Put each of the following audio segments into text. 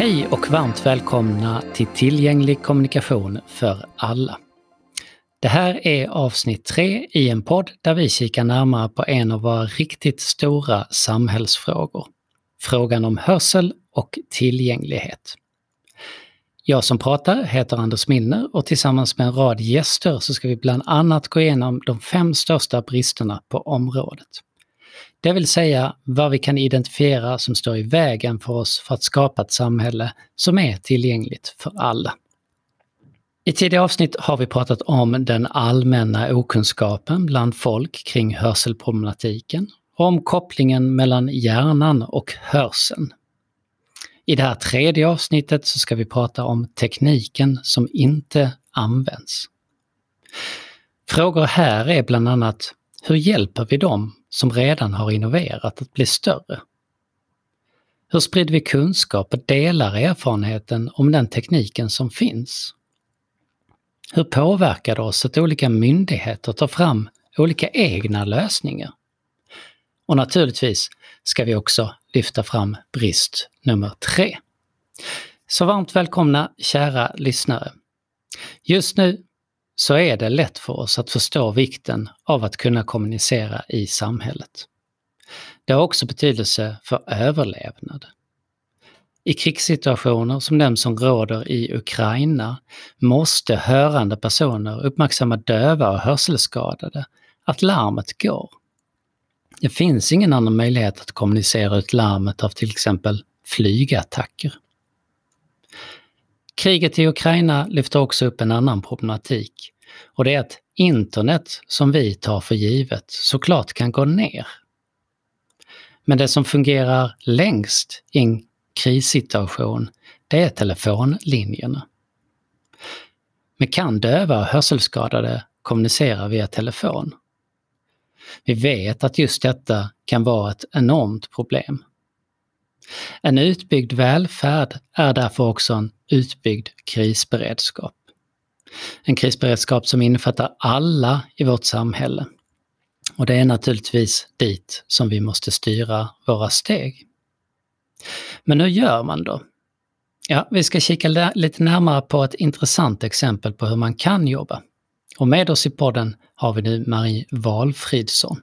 Hej och varmt välkomna till Tillgänglig kommunikation för alla. Det här är avsnitt tre i en podd där vi kikar närmare på en av våra riktigt stora samhällsfrågor. Frågan om hörsel och tillgänglighet. Jag som pratar heter Anders Milner och tillsammans med en rad gäster så ska vi bland annat gå igenom de fem största bristerna på området. Det vill säga vad vi kan identifiera som står i vägen för oss för att skapa ett samhälle som är tillgängligt för alla. I tidigare avsnitt har vi pratat om den allmänna okunskapen bland folk kring hörselproblematiken och om kopplingen mellan hjärnan och hörseln. I det här tredje avsnittet så ska vi prata om tekniken som inte används. Frågor här är bland annat, hur hjälper vi dem som redan har innoverat att bli större? Hur sprider vi kunskap och delar erfarenheten om den tekniken som finns? Hur påverkar det oss att olika myndigheter tar fram olika egna lösningar? Och naturligtvis ska vi också lyfta fram brist nummer tre. Så varmt välkomna kära lyssnare! Just nu så är det lätt för oss att förstå vikten av att kunna kommunicera i samhället. Det har också betydelse för överlevnad. I krigssituationer som den som råder i Ukraina måste hörande personer uppmärksamma döva och hörselskadade att larmet går. Det finns ingen annan möjlighet att kommunicera ut larmet av till exempel flygattacker. Kriget i Ukraina lyfter också upp en annan problematik och det är att internet som vi tar för givet såklart kan gå ner. Men det som fungerar längst i en krissituation, det är telefonlinjerna. Men kan döva och hörselskadade kommunicera via telefon? Vi vet att just detta kan vara ett enormt problem. En utbyggd välfärd är därför också en utbyggd krisberedskap. En krisberedskap som innefattar alla i vårt samhälle. Och det är naturligtvis dit som vi måste styra våra steg. Men hur gör man då? Ja, vi ska kika lite närmare på ett intressant exempel på hur man kan jobba. Och med oss i podden har vi nu Marie Valfridsson.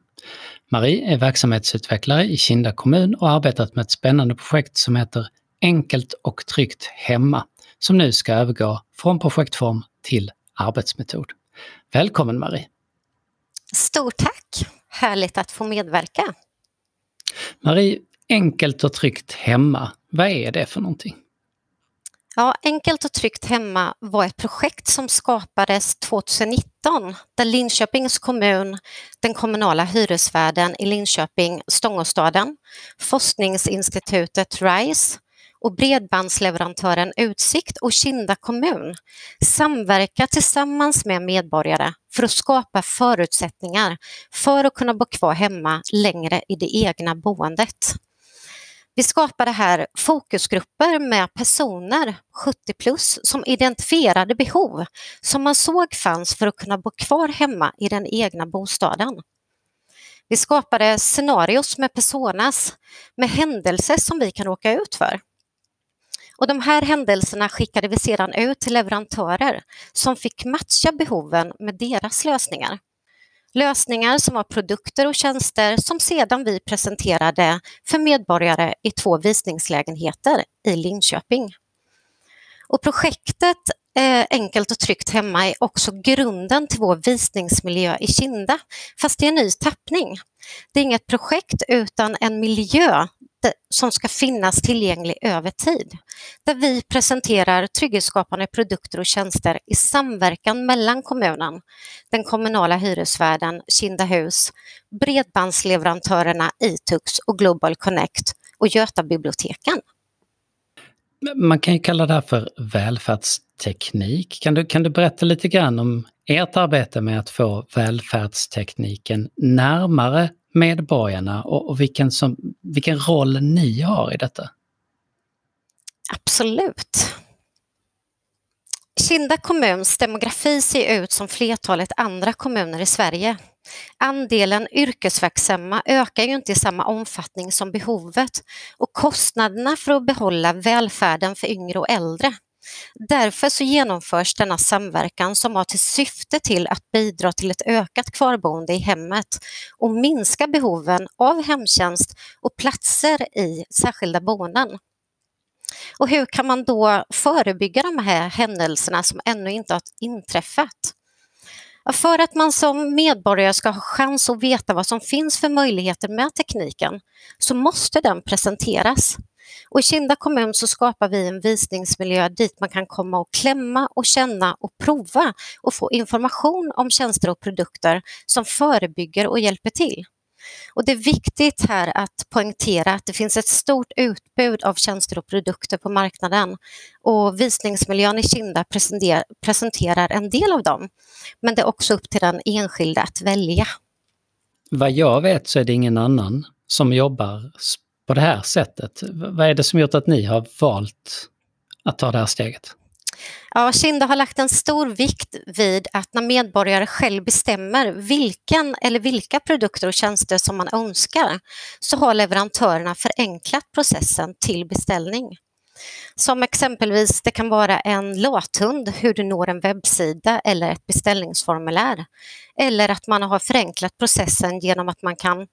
Marie är verksamhetsutvecklare i Kinda kommun och har arbetat med ett spännande projekt som heter Enkelt och tryggt hemma, som nu ska övergå från projektform till arbetsmetod. Välkommen Marie! Stort tack! Härligt att få medverka. Marie, Enkelt och tryggt hemma, vad är det för någonting? Ja, Enkelt och tryggt hemma var ett projekt som skapades 2019 där Linköpings kommun, den kommunala hyresvärden i Linköping, Stångåstaden, forskningsinstitutet RISE och bredbandsleverantören Utsikt och Kinda kommun samverkar tillsammans med medborgare för att skapa förutsättningar för att kunna bo kvar hemma längre i det egna boendet. Vi skapade här fokusgrupper med personer 70 plus som identifierade behov som man såg fanns för att kunna bo kvar hemma i den egna bostaden. Vi skapade scenarios med personas, med händelser som vi kan råka ut för. Och de här händelserna skickade vi sedan ut till leverantörer som fick matcha behoven med deras lösningar. Lösningar som var produkter och tjänster som sedan vi presenterade för medborgare i två visningslägenheter i Linköping. Och projektet eh, Enkelt och tryggt hemma är också grunden till vår visningsmiljö i Kinda, fast i en ny tappning. Det är inget projekt utan en miljö som ska finnas tillgänglig över tid. Där vi presenterar trygghetsskapande produkter och tjänster i samverkan mellan kommunen, den kommunala hyresvärden Kindahus, bredbandsleverantörerna Itux och Global Connect och Götabiblioteken. Man kan ju kalla det här för välfärdsteknik. Kan du, kan du berätta lite grann om ert arbete med att få välfärdstekniken närmare medborgarna och, och vilken, som, vilken roll ni har i detta? Absolut. Kinda kommuns demografi ser ut som flertalet andra kommuner i Sverige. andelen yrkesverksamma ökar ju inte i samma omfattning som behovet och kostnaderna för att behålla välfärden för yngre och äldre. Därför så genomförs denna samverkan som har till syfte till att bidra till ett ökat kvarboende i hemmet och minska behoven av hemtjänst och platser i särskilda boenden. Och hur kan man då förebygga de här händelserna som ännu inte har inträffat? För att man som medborgare ska ha chans att veta vad som finns för möjligheter med tekniken så måste den presenteras. Och I Kinda kommun så skapar vi en visningsmiljö dit man kan komma och klämma och känna och prova och få information om tjänster och produkter som förebygger och hjälper till. Och det är viktigt här att poängtera att det finns ett stort utbud av tjänster och produkter på marknaden och visningsmiljön i Kinda presenterar en del av dem. Men det är också upp till den enskilde att välja. Vad jag vet så är det ingen annan som jobbar på det här sättet. Vad är det som gjort att ni har valt att ta det här steget? Ja, Kinda har lagt en stor vikt vid att när medborgare själv bestämmer vilken eller vilka produkter och tjänster som man önskar så har leverantörerna förenklat processen till beställning. Som exempelvis det kan vara en låthund, hur du når en webbsida eller ett beställningsformulär. Eller att man har förenklat processen genom att man kan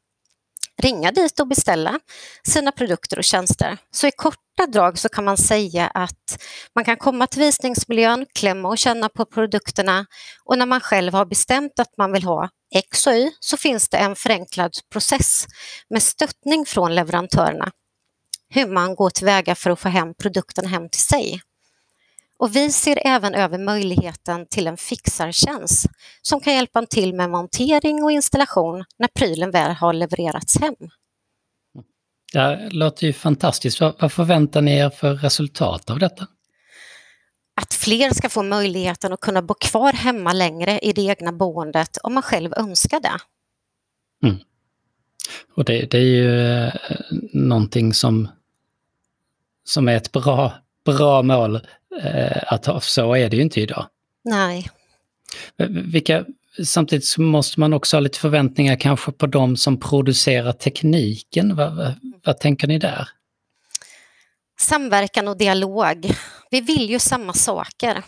ringa dit och beställa sina produkter och tjänster. Så i korta drag så kan man säga att man kan komma till visningsmiljön, klämma och känna på produkterna och när man själv har bestämt att man vill ha X och Y så finns det en förenklad process med stöttning från leverantörerna hur man går tillväga för att få hem produkten hem till sig. Och vi ser även över möjligheten till en fixartjänst som kan hjälpa till med montering och installation när prylen väl har levererats hem. Det låter ju fantastiskt. Vad förväntar ni er för resultat av detta? Att fler ska få möjligheten att kunna bo kvar hemma längre i det egna boendet om man själv önskar det. Mm. Och det, det, är ju eh, någonting som, som är ett bra, bra mål att så är det ju inte idag. Nej. Vilka, samtidigt så måste man också ha lite förväntningar kanske på de som producerar tekniken. Vad, vad, vad tänker ni där? Samverkan och dialog. Vi vill ju samma saker.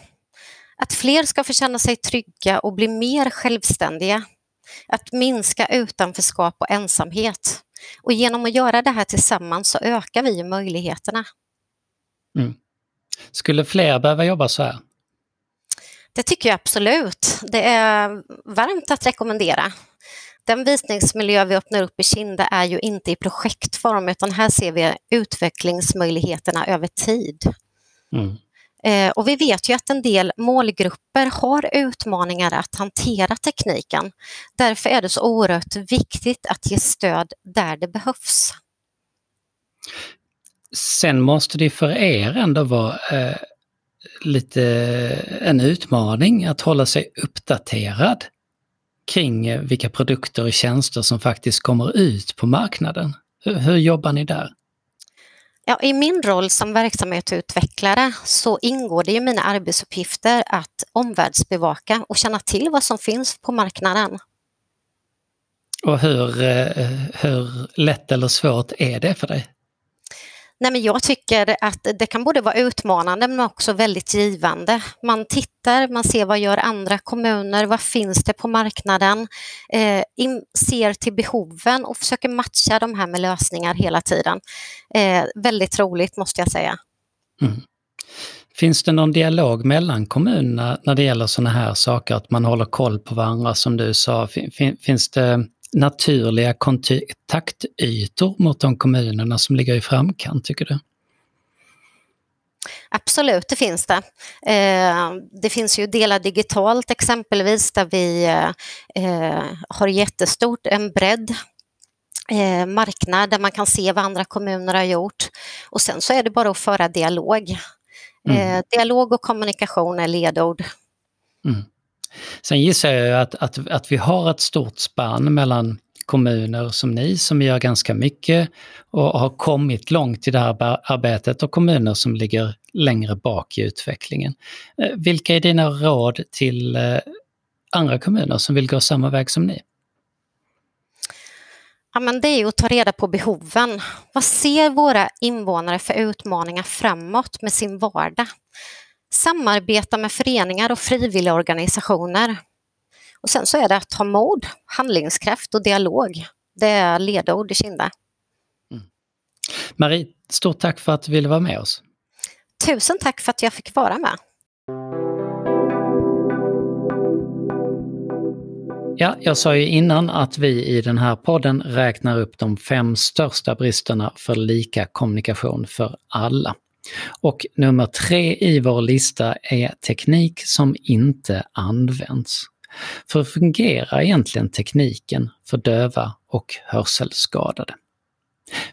Att fler ska få känna sig trygga och bli mer självständiga. Att minska utanförskap och ensamhet. Och genom att göra det här tillsammans så ökar vi möjligheterna. Mm. Skulle fler behöva jobba så här? Det tycker jag absolut. Det är varmt att rekommendera. Den visningsmiljö vi öppnar upp i Kinda är ju inte i projektform utan här ser vi utvecklingsmöjligheterna över tid. Mm. Eh, och vi vet ju att en del målgrupper har utmaningar att hantera tekniken. Därför är det så oerhört viktigt att ge stöd där det behövs. Sen måste det för er ändå vara eh, lite en utmaning att hålla sig uppdaterad kring eh, vilka produkter och tjänster som faktiskt kommer ut på marknaden. Hur, hur jobbar ni där? Ja, I min roll som verksamhetsutvecklare så ingår det i mina arbetsuppgifter att omvärldsbevaka och känna till vad som finns på marknaden. Och hur, eh, hur lätt eller svårt är det för dig? Nej, men jag tycker att det kan både vara utmanande men också väldigt givande. Man tittar, man ser vad gör andra kommuner, vad finns det på marknaden, eh, ser till behoven och försöker matcha de här med lösningar hela tiden. Eh, väldigt roligt måste jag säga. Mm. Finns det någon dialog mellan kommunerna när det gäller sådana här saker, att man håller koll på varandra som du sa? Finns det naturliga kontaktytor mot de kommunerna som ligger i framkant, tycker du? Absolut, det finns det. Eh, det finns ju Dela digitalt exempelvis där vi eh, har jättestort, en bredd eh, marknad där man kan se vad andra kommuner har gjort. Och sen så är det bara att föra dialog. Mm. Dialog och kommunikation är ledord. Mm. Sen gissar jag att, att, att vi har ett stort spann mellan kommuner som ni som gör ganska mycket och har kommit långt i det här arbetet och kommuner som ligger längre bak i utvecklingen. Eh, vilka är dina råd till eh, andra kommuner som vill gå samma väg som ni? Ja, men det är att ta reda på behoven. Vad ser våra invånare för utmaningar framåt med sin vardag? Samarbeta med föreningar och frivilliga organisationer. Och sen så är det att ha mod, handlingskraft och dialog. Det är ledord i Kinda. Mm. Marie, stort tack för att du ville vara med oss. Tusen tack för att jag fick vara med. Ja, jag sa ju innan att vi i den här podden räknar upp de fem största bristerna för lika kommunikation för alla. Och nummer tre i vår lista är teknik som inte används. För fungerar egentligen tekniken för döva och hörselskadade?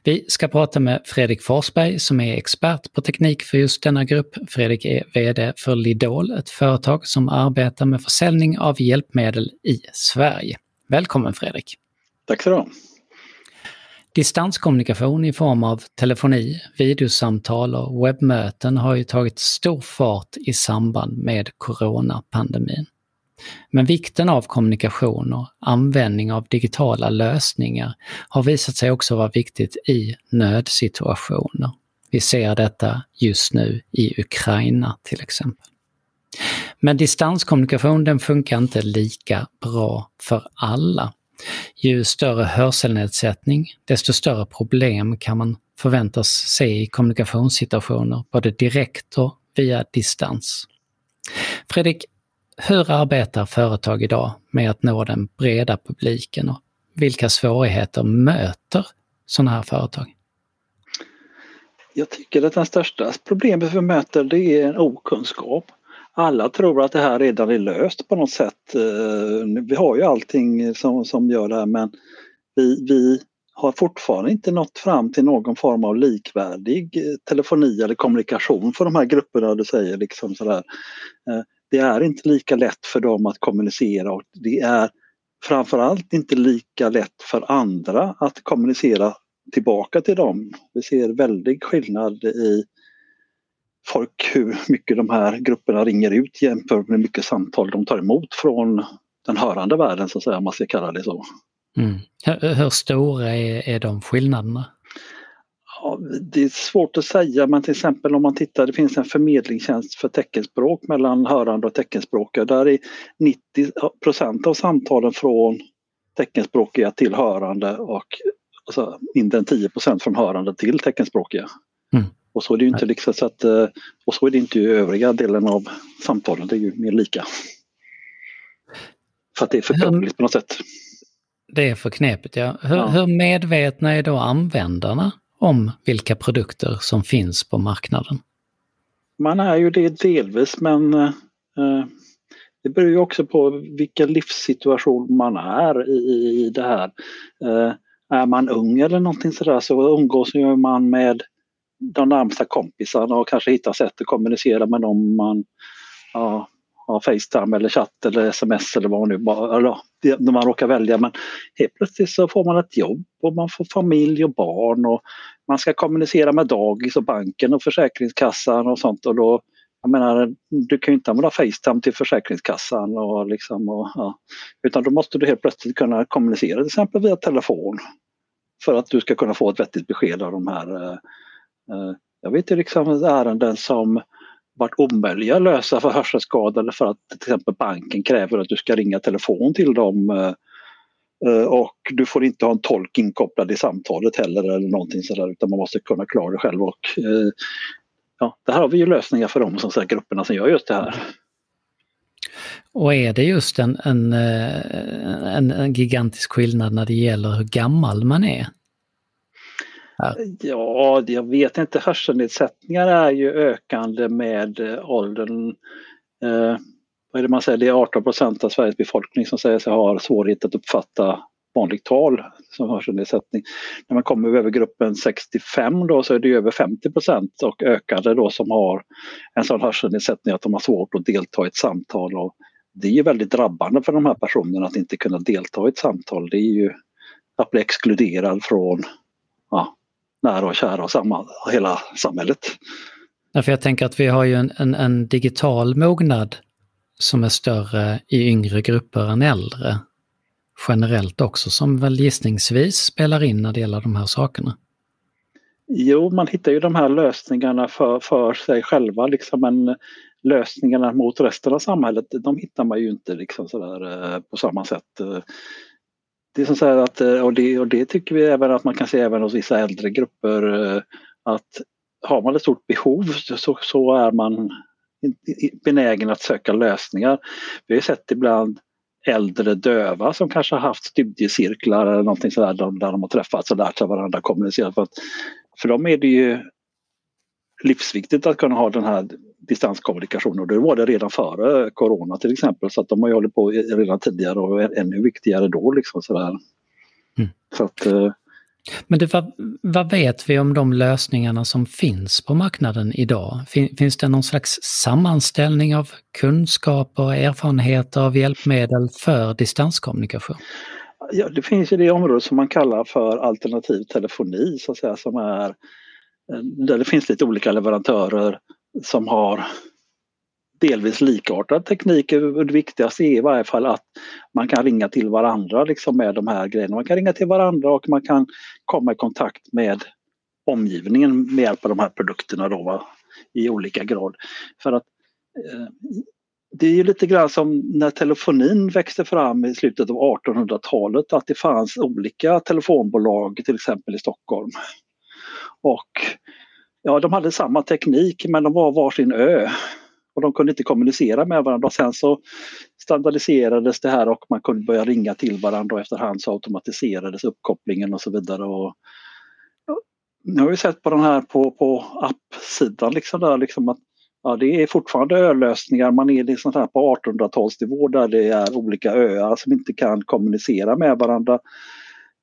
Vi ska prata med Fredrik Forsberg som är expert på teknik för just denna grupp. Fredrik är VD för Lidol, ett företag som arbetar med försäljning av hjälpmedel i Sverige. Välkommen Fredrik! Tack så du Distanskommunikation i form av telefoni, videosamtal och webbmöten har ju tagit stor fart i samband med coronapandemin. Men vikten av kommunikation och användning av digitala lösningar har visat sig också vara viktigt i nödsituationer. Vi ser detta just nu i Ukraina till exempel. Men distanskommunikation den funkar inte lika bra för alla. Ju större hörselnedsättning, desto större problem kan man förväntas se i kommunikationssituationer, både direkt och via distans. Fredrik, hur arbetar företag idag med att nå den breda publiken och vilka svårigheter möter sådana här företag? Jag tycker att det största problemet vi möter det är en okunskap. Alla tror att det här redan är löst på något sätt. Eh, vi har ju allting som, som gör det här men vi, vi har fortfarande inte nått fram till någon form av likvärdig eh, telefoni eller kommunikation för de här grupperna du säger. Liksom sådär. Eh, det är inte lika lätt för dem att kommunicera och det är framförallt inte lika lätt för andra att kommunicera tillbaka till dem. Vi ser väldig skillnad i folk hur mycket de här grupperna ringer ut jämfört med hur mycket samtal de tar emot från den hörande världen så att säga, om man ska kalla det så. Mm. Hur, hur stora är, är de skillnaderna? Ja, det är svårt att säga men till exempel om man tittar, det finns en förmedlingstjänst för teckenspråk mellan hörande och teckenspråkiga. Där är 90% av samtalen från teckenspråkiga till hörande och alltså, mindre än 10% från hörande till teckenspråkiga. Mm. Och så är det inte liksom så att, eh, och så är det inte i övriga delen av samtalen, det är ju mer lika. För att det är för krångligt på något sätt. Det är för knepigt ja. Hur, ja. hur medvetna är då användarna om vilka produkter som finns på marknaden? Man är ju det delvis men eh, det beror ju också på vilken livssituation man är i, i det här. Eh, är man ung eller någonting sådär så umgås ju man med de närmsta kompisarna och kanske hitta sätt att kommunicera med dem man ja, har Facetime eller chatt eller sms eller vad man nu bara, eller, när man råkar välja. Men helt plötsligt så får man ett jobb och man får familj och barn och man ska kommunicera med dagis och banken och Försäkringskassan och sånt och då jag menar, du kan ju inte använda Facetime till Försäkringskassan och liksom och, ja. utan då måste du helt plötsligt kunna kommunicera till exempel via telefon för att du ska kunna få ett vettigt besked av de här eh Eh, jag vet ju liksom ärenden som varit omöjliga att lösa för hörselskadade för att till exempel banken kräver att du ska ringa telefon till dem eh, eh, och du får inte ha en tolk inkopplad i samtalet heller eller någonting sådär utan man måste kunna klara det själv och ja, det här har vi ju lösningar för de som säger grupperna som gör just det här. Och är det just en, en, en, en gigantisk skillnad när det gäller hur gammal man är? Ja, jag vet inte. Hörselnedsättningar är ju ökande med eh, åldern. Eh, vad är det man säger? Det är 18 procent av Sveriges befolkning som säger sig ha svårighet att uppfatta vanligt tal som hörselnedsättning. När man kommer över gruppen 65 då så är det över 50 och ökande då som har en sån hörselnedsättning att de har svårt att delta i ett samtal. Och det är väldigt drabbande för de här personerna att inte kunna delta i ett samtal. Det är ju att bli exkluderad från ja, nära och kära och samma, hela samhället. Ja, för jag tänker att vi har ju en, en, en, digital mognad som är större i yngre grupper än äldre. generellt också som väl gissningsvis spelar in när det gäller de här sakerna? Jo, man hittar ju de här lösningarna för, för sig själva, liksom, men lösningarna mot resten av samhället, de hittar man ju inte liksom sådär, eh, på samma sätt. Det är som så att, eh, och det, och det tycker vi även att man kan se även hos vissa äldre grupper, eh, att har man ett stort behov så, så är man benägen att söka lösningar. Vi har sett ibland äldre döva som kanske har haft studiecirklar eller någonting sådär där de har träffats och lärt sig varandra kommunicera. För, att, för dem är det ju livsviktigt att kunna ha den här distanskommunikationen och det var det redan före corona till exempel så att de har ju hållit på redan tidigare och ännu viktigare då. Liksom sådär. Mm. Så att, eh, men det, vad, vad, vet vi om de lösningarna som finns på marknaden idag? Fin, finns det någon slags sammanställning av kunskaper och erfarenheter av hjälpmedel för distanskommunikation? Ja, det finns ju det område som man kallar för alternativ telefoni så att säga, som är eh, där det finns lite olika leverantörer som har delvis likartad teknik. Det viktigaste är i varje fall att man kan ringa till varandra liksom med de här grejerna. Man kan ringa till varandra och man kan komma i kontakt med omgivningen med hjälp av de här produkterna då, va? i olika grad. För att eh, det är ju lite grann som när telefonin växte fram i slutet av 1800-talet att det fanns olika telefonbolag till exempel i Stockholm. Och ja, de hade samma teknik men de var varsin ö och de kunde inte kommunicera med varandra. Sen så standardiserades det här och man kunde börja ringa till varandra och efterhand så automatiserades uppkopplingen och så vidare. Och, nu har vi sett på den här på, på appsidan liksom där liksom att ja, det är fortfarande ölösningar. Man är liksom här på 1800-talsnivå där det är olika öar som inte kan kommunicera med varandra.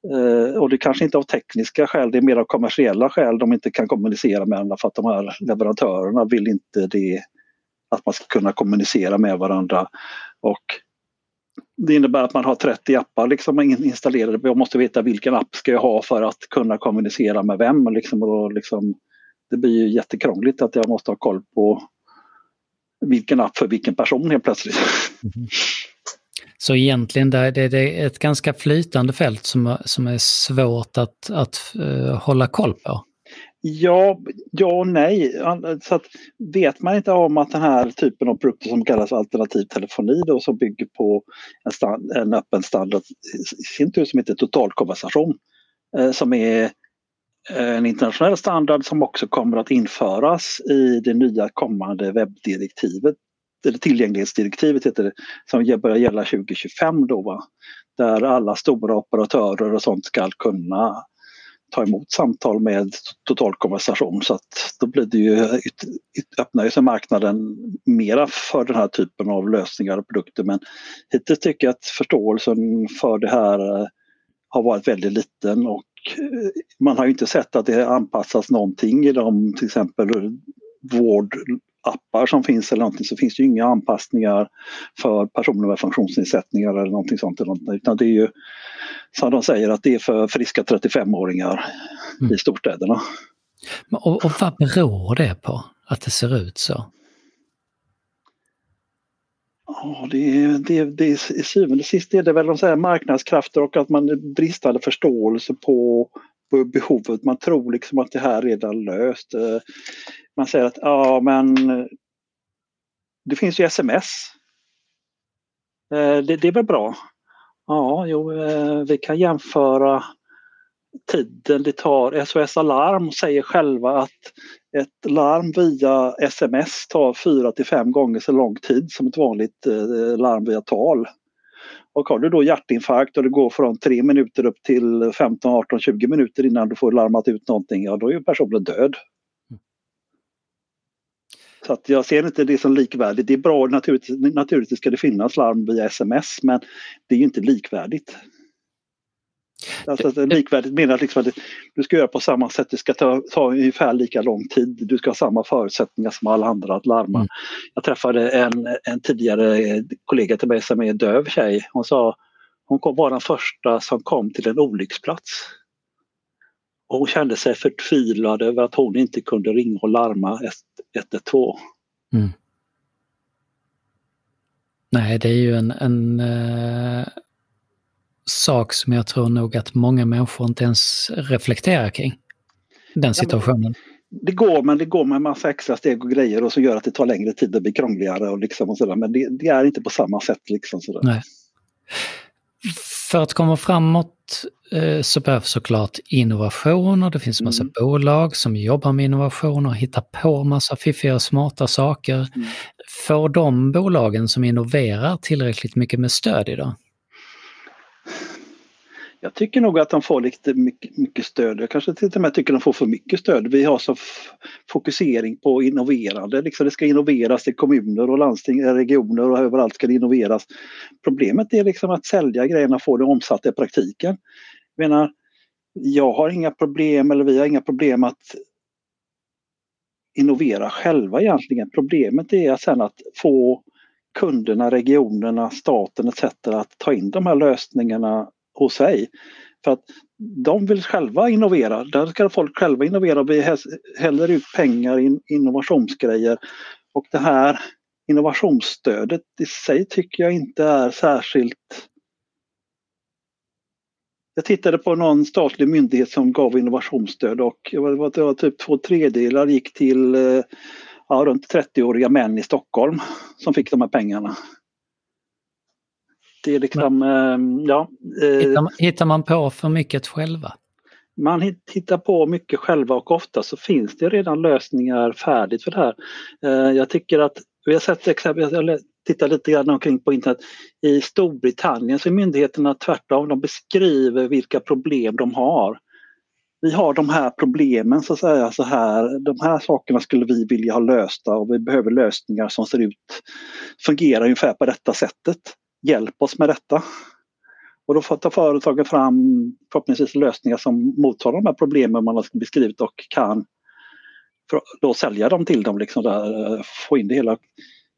Eh, och det kanske inte av tekniska skäl, det är mer av kommersiella skäl de inte kan kommunicera med varandra för att de här leverantörerna vill inte det att man ska kunna kommunicera med varandra. Och det innebär att man har 30 appar liksom installerade. Jag måste veta vilken app ska jag ha för att kunna kommunicera med vem. Liksom, och liksom, det blir ju jättekrångligt att jag måste ha koll på vilken app för vilken person helt plötsligt. Mm. Så egentligen det, är ett ganska flytande fält som, som är svårt att, att uh, hålla koll på? Ja, ja och nej. Så att vet man inte om att den här typen av produkter som kallas alternativ telefoni då, som bygger på en, stand, en öppen standard i sin tur som heter totalkonversation eh, som är eh, en internationell standard som också kommer att införas i det nya kommande webbdirektivet eller tillgänglighetsdirektivet heter det, som börjar gälla 2025 då va? Där alla stora operatörer och sånt ska kunna ta emot samtal med totalkonversation så att då blir det ju, öppnar ju sig marknaden mera för den här typen av lösningar och produkter men hittills tycker jag att förståelsen för det här eh, har varit väldigt liten och eh, man har inte sett att det anpassas någonting i de till exempel vård vårdappar som finns eller någonting så finns det ju inga anpassningar för personer med funktionsnedsättningar eller någonting sånt. Utan det är ju som de säger att det är för friska 35-åringar mm. i storstäderna. Och, och vad beror det på att det ser ut så? Ja, det, det, det, i syvende och sist är det väl de säger marknadskrafter och att man bristande förståelse på, på behovet. Man tror liksom att det här redan löst. Eh, man säger att ja men eh, det finns ju sms. Eh, det, det är väl bra. Ja, jo, vi kan jämföra tiden det tar. SOS Alarm säger själva att ett larm via sms tar 4 till 5 gånger så lång tid som ett vanligt larm via tal. Och har du då hjärtinfarkt och det går från 3 minuter upp till 15, 18, 20 minuter innan du får larmat ut någonting, ja då är personen död. Så att jag ser inte det som likvärdigt. Det är bra, naturligtvis, naturligtvis ska det finnas larm via sms men det är inte likvärdigt. Alltså, likvärdigt menar liksom att du ska göra på samma sätt, det ska ta, ta ungefär lika lång tid, du ska ha samma förutsättningar som alla andra att larma. Mm. Jag träffade en, en tidigare kollega till mig som är döv tjej, hon sa hon kom, var den första som kom till en olycksplats. Och hon kände sig förtvivlad över att hon inte kunde ringa och larma 112. Mm. Nej, det är ju en, en, eh, sak som jag tror nog att många människor inte ens reflekterar kring. Den situationen. Ja, det går, men det går med en massa extra steg och grejer och så gör att det tar längre tid och blir krångligare och liksom och sådär. Men det, det, är inte på samma sätt liksom. Sådär. Nej. För att komma framåt eh, så behövs såklart innovationer. Det finns massa mm. bolag som jobbar med innovationer och hittar på massa fiffiga och smarta saker. Mm. Får de bolagen som innoverar tillräckligt mycket med stöd idag? Jag tycker nog att de får lite mycket, mycket stöd. Jag kanske till och med tycker att de får för mycket stöd. Vi har så fokusering på innoverande. Liksom det ska innoveras i kommuner och landsting, eh, regioner och överallt ska det innoveras. Problemet är liksom att sälja grejerna, få det omsatt i praktiken. Jag menar, jag har inga problem, eller vi har inga problem att innovera själva egentligen. Problemet är sen att få kunderna, regionerna, staten etc. att ta in de här lösningarna hos sig. För att de vill själva innovera. Där ska folk själva innovera. Vi häller ut pengar i innovationsgrejer. Och det här innovationsstödet i sig tycker jag inte är särskilt jag tittade på någon statlig myndighet som gav innovationsstöd och det var, det var typ två tredjedelar gick till eh, ja, runt 30-åriga män i Stockholm som fick de här pengarna. Det är liksom, Men, ja. Eh, hittar, man, hittar man på för mycket själva? Man hittar på mycket själva och ofta så finns det redan lösningar färdigt för det här. Eh, jag tycker att, vi har sett exempel, jag tittar lite grann omkring på internet, i Storbritannien så är myndigheterna tvärtom, de beskriver vilka problem de har. Vi har de här problemen så att säga, så här, de här sakerna skulle vi vilja ha lösta och vi behöver lösningar som ser ut, fungerar ungefär på detta sättet hjälp oss med detta. Och då tar företagen fram förhoppningsvis lösningar som mottar de här problemen man har beskrivit och kan då sälja dem till dem, liksom där, eh, få in det hela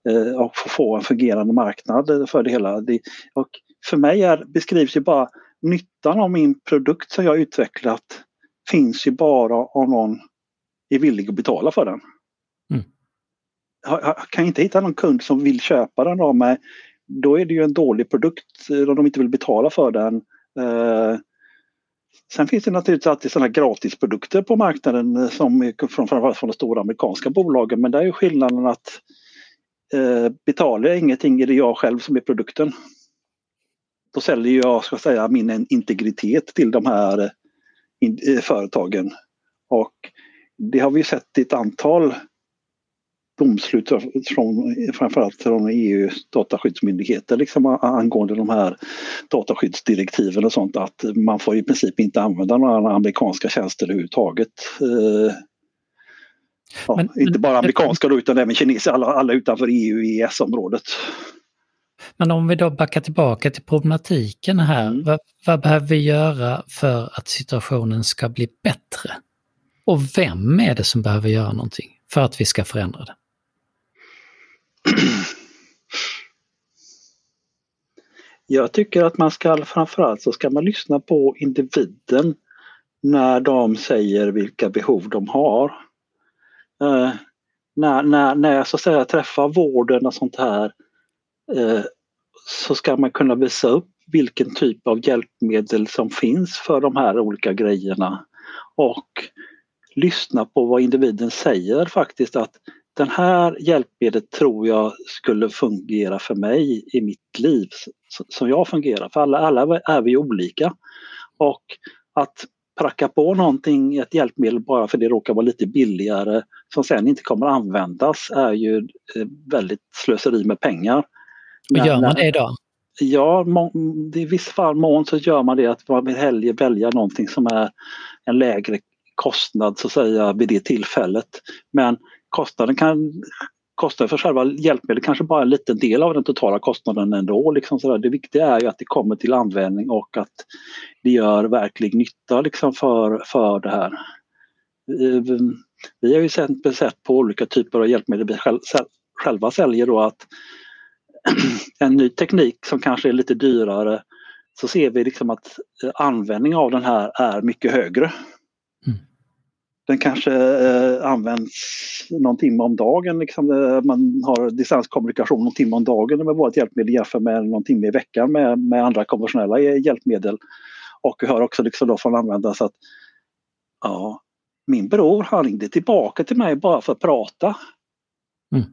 eh, och få en fungerande marknad för det hela. Och för mig är, beskrivs ju bara nyttan av min produkt som jag utvecklat finns ju bara om någon är villig att betala för den. Mm. Jag kan inte hitta någon kund som vill köpa den av mig då är det ju en dålig produkt eh, om de inte vill betala för den. Eh, sen finns det naturligtvis alltid sådana gratisprodukter på marknaden eh, som från, framförallt från de stora amerikanska bolagen men där är skillnaden att eh, betalar jag ingenting är det jag själv som är produkten. Då säljer jag ska säga, min integritet till de här eh, företagen. Och det har vi sett i ett antal domslut från framförallt från EUs dataskyddsmyndigheter liksom angående de här dataskyddsdirektiven och sånt att man får i princip inte använda några amerikanska tjänster överhuvudtaget. Eh, ja, men, inte bara amerikanska då, utan även kinesiska, alla, alla utanför EU och EES-området. Men om vi då backar tillbaka till problematiken här, mm. vad, vad behöver vi göra för att situationen ska bli bättre? Och vem är det som behöver göra någonting för att vi ska förändra det? Jag tycker att man ska framförallt så ska man lyssna på individen när de säger vilka behov de har. Eh, när, när, när jag så att säga träffar vården och sånt här eh, så ska man kunna visa upp vilken typ av hjälpmedel som finns för de här olika grejerna och lyssna på vad individen säger faktiskt att den här hjälpmedlet tror jag skulle fungera för mig i mitt liv som jag fungerar. För alla, alla är vi olika. Och att pracka på någonting, ett hjälpmedel bara för det råkar vara lite billigare som sen inte kommer användas är ju eh, väldigt slöseri med pengar. Men, gör man det idag? Ja, i vissa fall mån så gör man det att man vill hellre välja någonting som är en lägre kostnad så att säga vid det tillfället. Men kostnaden kan kostnaden för själva hjälpmedlet kanske bara är en liten del av den totala kostnaden ändå. Liksom sådär. Det viktiga är ju att det kommer till användning och att det gör verklig nytta liksom för, för det här. Ehm, vi har ju sett, sett på olika typer av hjälpmedel vi själva säljer då att en ny teknik som kanske är lite dyrare så ser vi liksom att användning av den här är mycket högre den kanske eh, används någon timme om dagen. Liksom, eh, man har distanskommunikation någon timme om dagen med vårt hjälpmedel jämfört med någon timme i veckan med, med andra konventionella hjälpmedel. Och vi hör också liksom då från användare att ja, min bror han ringde tillbaka till mig bara för att prata. Mm.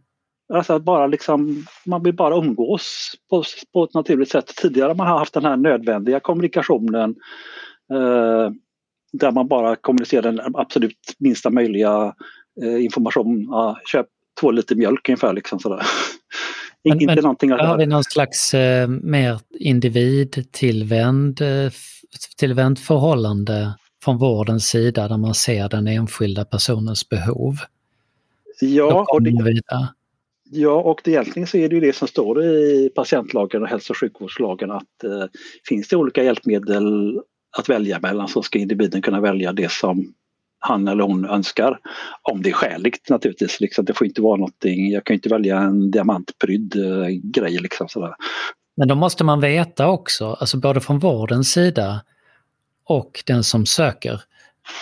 Alltså att bara liksom, man vill bara umgås på, på ett naturligt sätt. Tidigare man har haft den här nödvändiga kommunikationen eh, där man bara kommunicerar den absolut minsta möjliga eh, information. Ja, köp två liter mjölk ungefär. Liksom sådär. Men, inte men, att... Har vi någon slags eh, mer individ-tillvänd eh, tillvänd förhållande från vårdens sida där man ser den enskilda personens behov? Ja, och det, ja, och det, egentligen så är det ju det som står i patientlagen och hälso och sjukvårdslagen att eh, finns det olika hjälpmedel att välja mellan så ska individen kunna välja det som han eller hon önskar. Om det är skäligt naturligtvis. Liksom, det får inte vara någonting, jag kan inte välja en diamantprydd eh, grej. Liksom, sådär. Men då måste man veta också, alltså både från vårdens sida och den som söker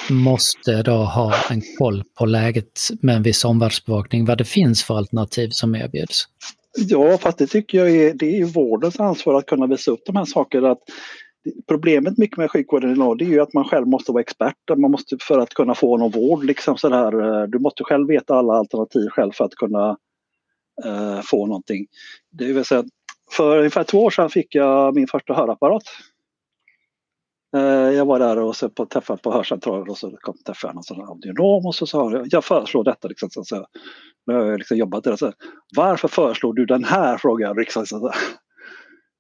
måste då ha en koll på läget med en viss omvärldsbevakning, vad det finns för alternativ som erbjuds. Ja, fast det tycker jag är, det är vårdens ansvar att kunna visa upp de här sakerna. Att problemet mycket med sjukvården idag det är ju att man själv måste vara expert man måste, för att kunna få någon vård. Liksom sådär. Eh, du måste själv veta alla alternativ själv för att kunna eh, få någonting. Det vill säga, för ungefär två år sedan fick jag min första hörapparat. Eh, jag var där och så på, träffade på hörcentralen och så kom träffade jag någon audionom och så sa jag, jag föreslår detta. Liksom, så, så, jag har liksom jobbat där. Så, Varför föreslår du den här? frågade jag. Liksom, så, så.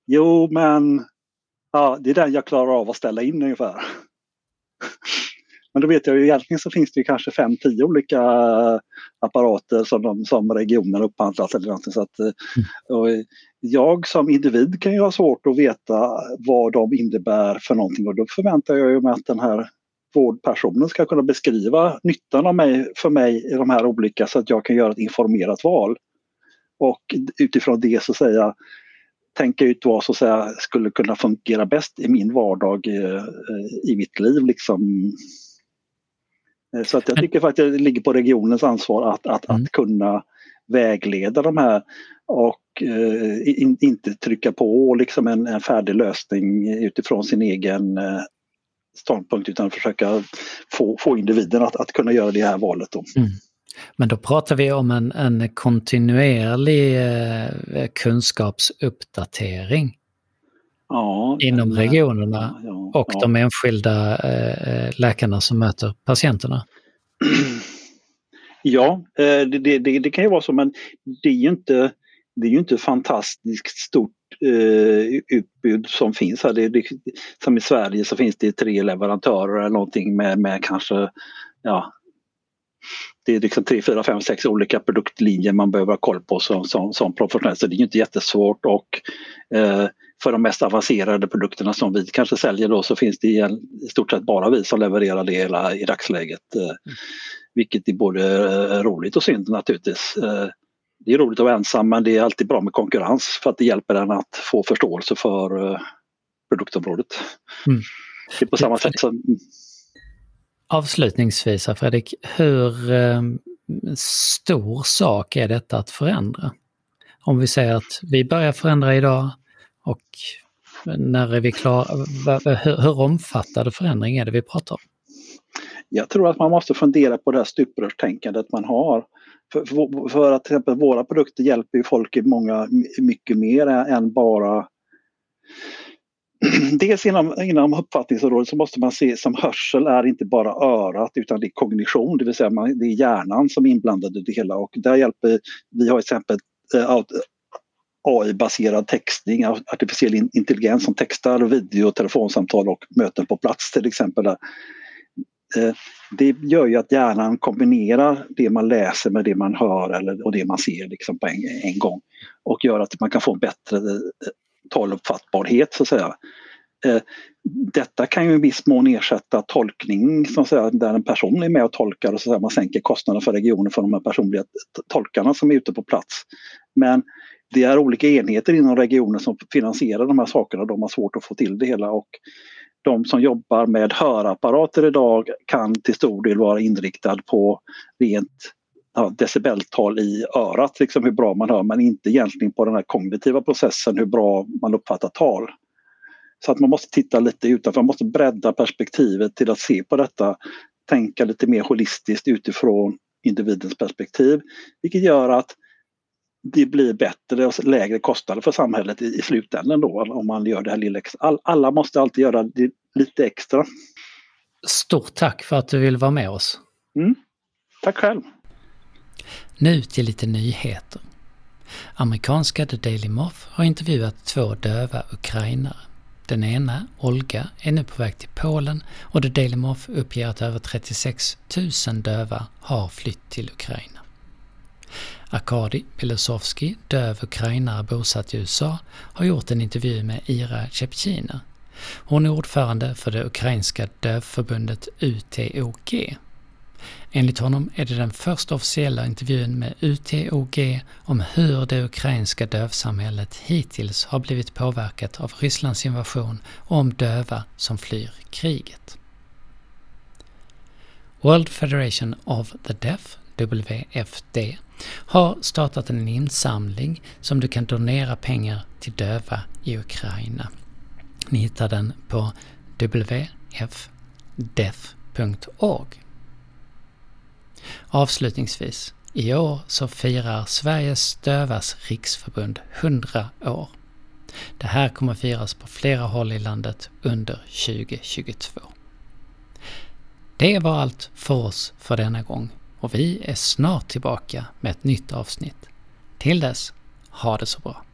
Jo men Ja, det är den jag klarar av att ställa in ungefär. Men då vet jag ju egentligen så finns det kanske 5-10 olika apparater som, de, som regionen upphandlat eller någonting. Så att, mm. jag som individ kan ju ha svårt att veta vad de innebär för någonting och då förväntar jag mig att den här vårdpersonen ska kunna beskriva nyttan av mig, för mig i de här olika så att jag kan göra ett informerat val. Och utifrån det så säga tänka ut vad som säga, skulle kunna fungera bäst i min vardag eh, i mitt liv. Liksom. Eh, så att jag tycker faktiskt att det ligger på regionens ansvar att, att, mm. att kunna vägleda de här och eh, in, inte trycka på liksom en, en färdig lösning utifrån sin egen eh, ståndpunkt utan försöka få, få individen att, att kunna göra det här valet. Då. Mm. Men då pratar vi om en, en kontinuerlig eh, kunskapsuppdatering ja, inom men, regionerna ja, och ja. de enskilda eh, läkarna som möter patienterna. Ja, eh, det, det, det, kan ju vara så men det är ju inte, det är ju inte fantastiskt stort eh, utbud som finns här. Det, det, som i Sverige så finns det tre leverantörer eller någonting med, med kanske ja, det är liksom tre, fyra, fem, sex olika produktlinjer man behöver ha koll på som, som, som professionell. Så det är inte jättesvårt och eh, för de mest avancerade produkterna som vi kanske säljer då så finns det i, i stort sett bara vi som levererar det hela i dagsläget. Eh. Vilket är både eh, roligt och synd naturligtvis. Eh, det är roligt att vara ensam men det är alltid bra med konkurrens för att det hjälper en att få förståelse för eh, produktområdet. Mm. Det är på samma sätt som Avslutningsvis Fredrik, hur eh, stor sak är detta att förändra? Om vi säger att vi börjar förändra idag och när är vi klara? Hur, hur omfattande förändring är det vi pratar om? Jag tror att man måste fundera på det här stuprörstänkandet man har. För, för, för, att till exempel våra produkter hjälper folk i många, mycket mer än bara dels inom, inom uppfattningsområdet så måste man se som hörsel är inte bara örat utan det är kognition, det vill säga man, det är hjärnan som är inblandad i det hela och där hjälper, vi har exempel eh, AI-baserad textning, artificiell intelligens som textar video, telefonsamtal och möten på plats till exempel. Där. Eh, det gör ju att hjärnan kombinerar det man läser med det man hör eller, och det man ser liksom på en, en gång och gör att man kan få en bättre eh, eh, taluppfattbarhet så att säga. Eh, detta kan ju i viss mån ersätta tolkning så att säga, där en person är med och tolkar och så att man sänker kostnaderna för regionen för de här personliga tolkarna som är ute på plats. Men det är olika enheter inom regionen som finansierar de här sakerna. och De har svårt att få till det hela och de som jobbar med hörapparater idag kan till stor del vara inriktad på rent ja, decibeltal i örat, liksom hur bra man hör, men inte egentligen på den här kognitiva processen, hur bra man uppfattar tal. Så att man måste titta lite utanför, man måste bredda perspektivet till att se på detta, tänka lite mer holistiskt utifrån individens perspektiv, vilket gör att det blir bättre och lägre kostnader för samhället i, i slutändan då om man gör det här lilla extra. All, alla måste alltid göra det lite extra. Stort tack för att du vill vara med oss. Mm. Tack själv. Nu till lite nyheter. Amerikanska The Daily Moth har intervjuat två döva ukrainare. Den ena, Olga, är nu på väg till Polen och The Daily Moth uppger att över 36 000 döva har flytt till Ukraina. Arkadi Pilosovski, döv ukrainare bosatt i USA, har gjort en intervju med Ira Chepchina. Hon är ordförande för det ukrainska dövförbundet UTOG. Enligt honom är det den första officiella intervjun med UTOG om hur det ukrainska dövsamhället hittills har blivit påverkat av Rysslands invasion och om döva som flyr kriget. World Federation of the Deaf, WFD, har startat en insamling som du kan donera pengar till döva i Ukraina. Ni hittar den på wfdeaf.org. Avslutningsvis, i år så firar Sveriges Dövas riksförbund 100 år. Det här kommer firas på flera håll i landet under 2022. Det var allt för oss för denna gång och vi är snart tillbaka med ett nytt avsnitt. Till dess, ha det så bra!